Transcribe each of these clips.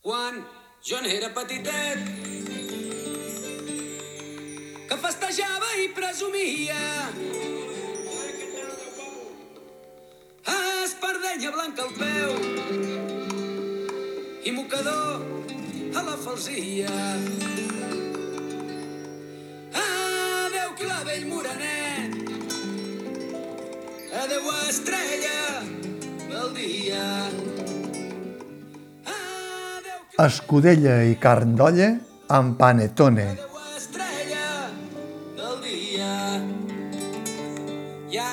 Quan jo n'era petitet que festejava i presumia espardenya blanca al peu i mocador a la falsia. Adeu, clavell morenet, adeu, estrella del dia. Escudella i carn d'olla amb panetone. Ja,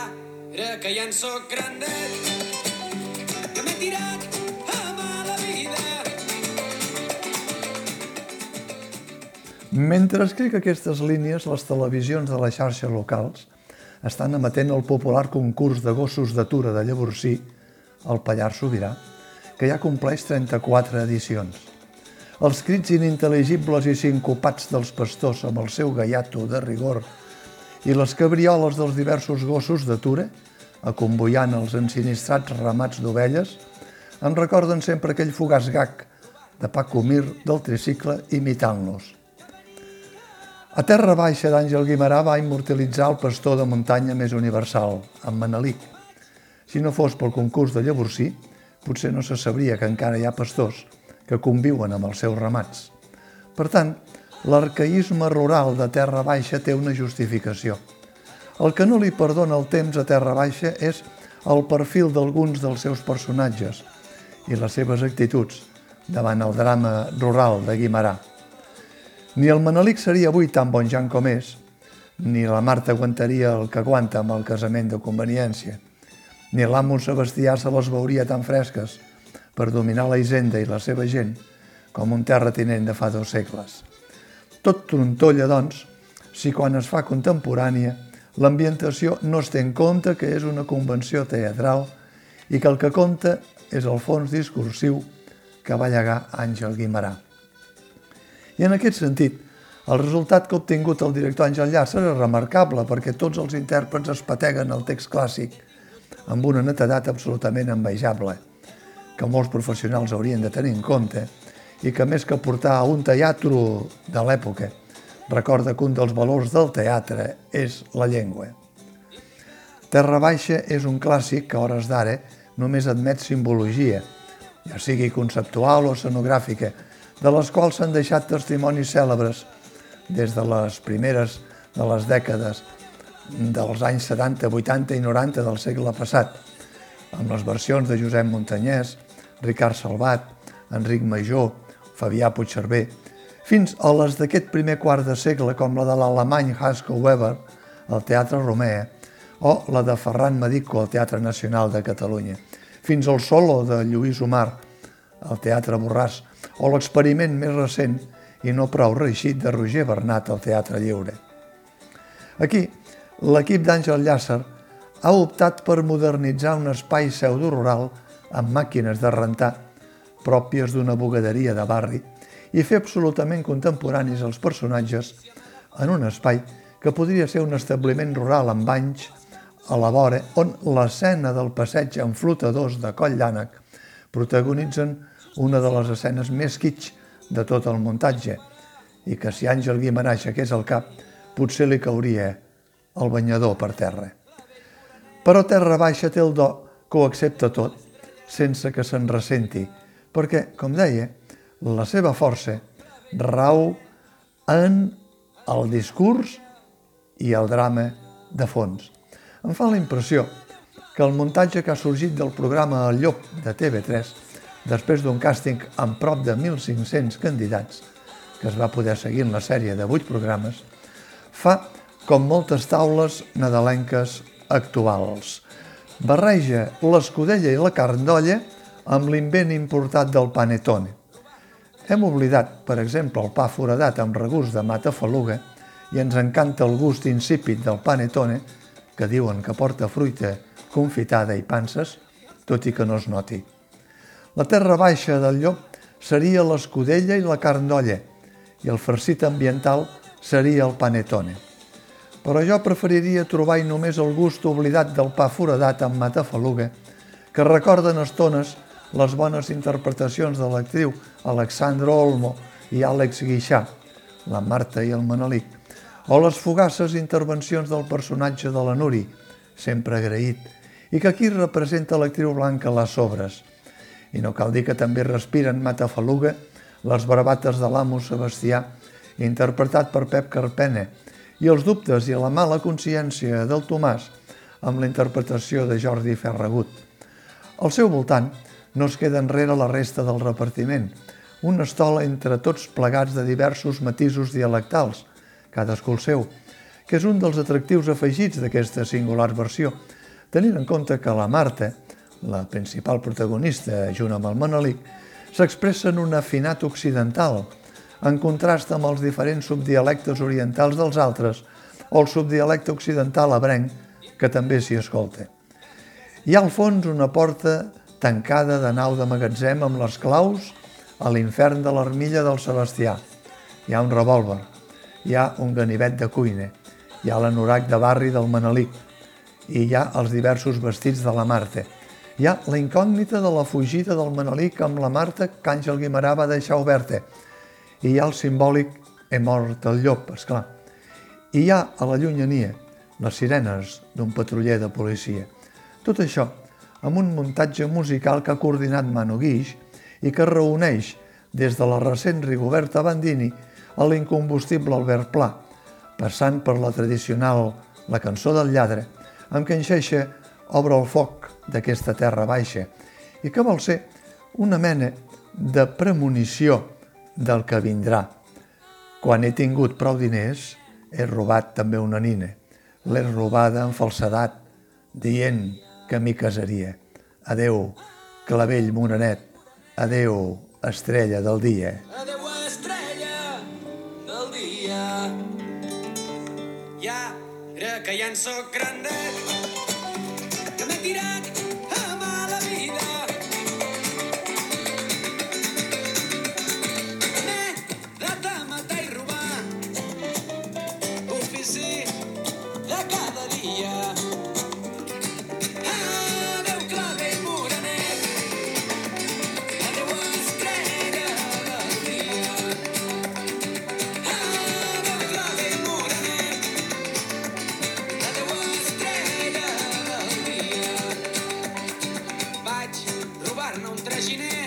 era que ja en sóc grandet, que m'he tirat. Mentre escric aquestes línies, les televisions de la xarxa locals estan emetent el popular concurs de gossos d'atura de Llavorsí, el Pallar Sobirà, que ja compleix 34 edicions. Els crits inintel·ligibles i sincopats dels pastors amb el seu gaiato de rigor i les cabrioles dels diversos gossos d'atura, acomboiant els ensinistrats ramats d'ovelles, em recorden sempre aquell fugaç gag de Paco Mir del tricicle imitant-los. A Terra Baixa d'Àngel Guimarà va immortalitzar el pastor de muntanya més universal, en Manelic. Si no fos pel concurs de Llavorsí, potser no se sabria que encara hi ha pastors que conviuen amb els seus ramats. Per tant, l'arcaïsme rural de Terra Baixa té una justificació. El que no li perdona el temps a Terra Baixa és el perfil d'alguns dels seus personatges i les seves actituds davant el drama rural de Guimarà. Ni el Manelic seria avui tan bon Jan com és, ni la Marta aguantaria el que aguanta amb el casament de conveniència, ni l'amo Sebastià se les veuria tan fresques per dominar la hisenda i la seva gent com un terratinent de fa dos segles. Tot trontolla, doncs, si quan es fa contemporània l'ambientació no es té en compte que és una convenció teatral i que el que compta és el fons discursiu que va llegar Àngel Guimarà. I en aquest sentit, el resultat que ha obtingut el director Àngel Llàcer és remarcable perquè tots els intèrprets es pateguen el text clàssic amb una netedat absolutament envejable, que molts professionals haurien de tenir en compte i que més que portar un teatre de l'època, recorda que un dels valors del teatre és la llengua. Terra Baixa és un clàssic que a hores d'ara només admet simbologia, ja sigui conceptual o escenogràfica, de les quals s'han deixat testimonis cèlebres des de les primeres de les dècades dels anys 70, 80 i 90 del segle passat, amb les versions de Josep Montanyès, Ricard Salvat, Enric Major, Fabià Puigcerver, fins a les d'aquest primer quart de segle com la de l'alemany Haskell Weber, al Teatre Romea, o la de Ferran Medico al Teatre Nacional de Catalunya, fins al solo de Lluís Omar al Teatre Borràs, o l'experiment més recent i no prou reeixit de Roger Bernat al Teatre Lliure. Aquí, l'equip d'Àngel Llàcer ha optat per modernitzar un espai pseudo-rural amb màquines de rentar pròpies d'una bugaderia de barri i fer absolutament contemporanis els personatges en un espai que podria ser un establiment rural amb banys a la vora on l'escena del passeig amb flotadors de Coll d'Ànec protagonitzen una de les escenes més kitsch de tot el muntatge i que si Àngel Guimarà aixequés el cap potser li cauria el banyador per terra. Però Terra Baixa té el do que ho accepta tot sense que se'n ressenti, perquè, com deia, la seva força rau en el discurs i el drama de fons. Em fa la impressió que el muntatge que ha sorgit del programa El Llop de TV3, després d'un càsting amb prop de 1.500 candidats, que es va poder seguir en la sèrie de 8 programes, fa com moltes taules nadalenques actuals. Barreja l'escudella i la carn d'olla amb l'invent importat del panetone. Hem oblidat, per exemple, el pa foradat amb regust de matafaluga i ens encanta el gust insípid del panetone, que diuen que porta fruita confitada i panses, tot i que no es noti. La terra baixa del llop seria l'escudella i la carn d'olla i el farcit ambiental seria el panetone. Però jo preferiria trobar només el gust oblidat del pa foradat amb matafaluga, que recorden estones les bones interpretacions de l'actriu Alexandra Olmo i Àlex Guixà, la Marta i el Manelic, o les fugaces intervencions del personatge de la Nuri, sempre agraït, i que aquí representa l'actriu blanca Les Sobres. I no cal dir que també respiren Matafaluga les barbates de l'amo Sebastià, interpretat per Pep Carpene, i els dubtes i la mala consciència del Tomàs amb la interpretació de Jordi Ferragut. Al seu voltant no es queda enrere la resta del repartiment, una estola entre tots plegats de diversos matisos dialectals, cadascú el seu, que és un dels atractius afegits d'aquesta singular versió, tenint en compte que la Marta, la principal protagonista, junt amb el Manelic, s'expressa en un afinat occidental, en contrast amb els diferents subdialectes orientals dels altres o el subdialecte occidental abrenc, que també s'hi escolta. Hi ha al fons una porta tancada de nau de magatzem amb les claus a l'infern de l'armilla del Sebastià. Hi ha un revòlver, hi ha un ganivet de cuina, hi ha l'anorac de barri del Manelic i hi ha els diversos vestits de la Marta. Hi ha la incògnita de la fugida del Manelic amb la Marta que Àngel Guimarà va deixar oberta i hi ha el simbòlic he mort el llop, és clar. I hi ha a la llunyania les sirenes d'un patruller de policia. Tot això amb un muntatge musical que ha coordinat Manu Guix i que reuneix des de la recent Rigoberta Bandini a l'incombustible Albert Pla, passant per la tradicional La cançó del lladre, amb què enxeixa Obre el foc d'aquesta terra baixa i que vol ser una mena de premonició del que vindrà. Quan he tingut prou diners, he robat també una nina. L'he robada en falsedat, dient que m'hi casaria. Adeu, clavell morenet. Adeu, estrella del dia. Adeu, estrella del dia. Ja, era que ja en sóc grandet, farne un trasgine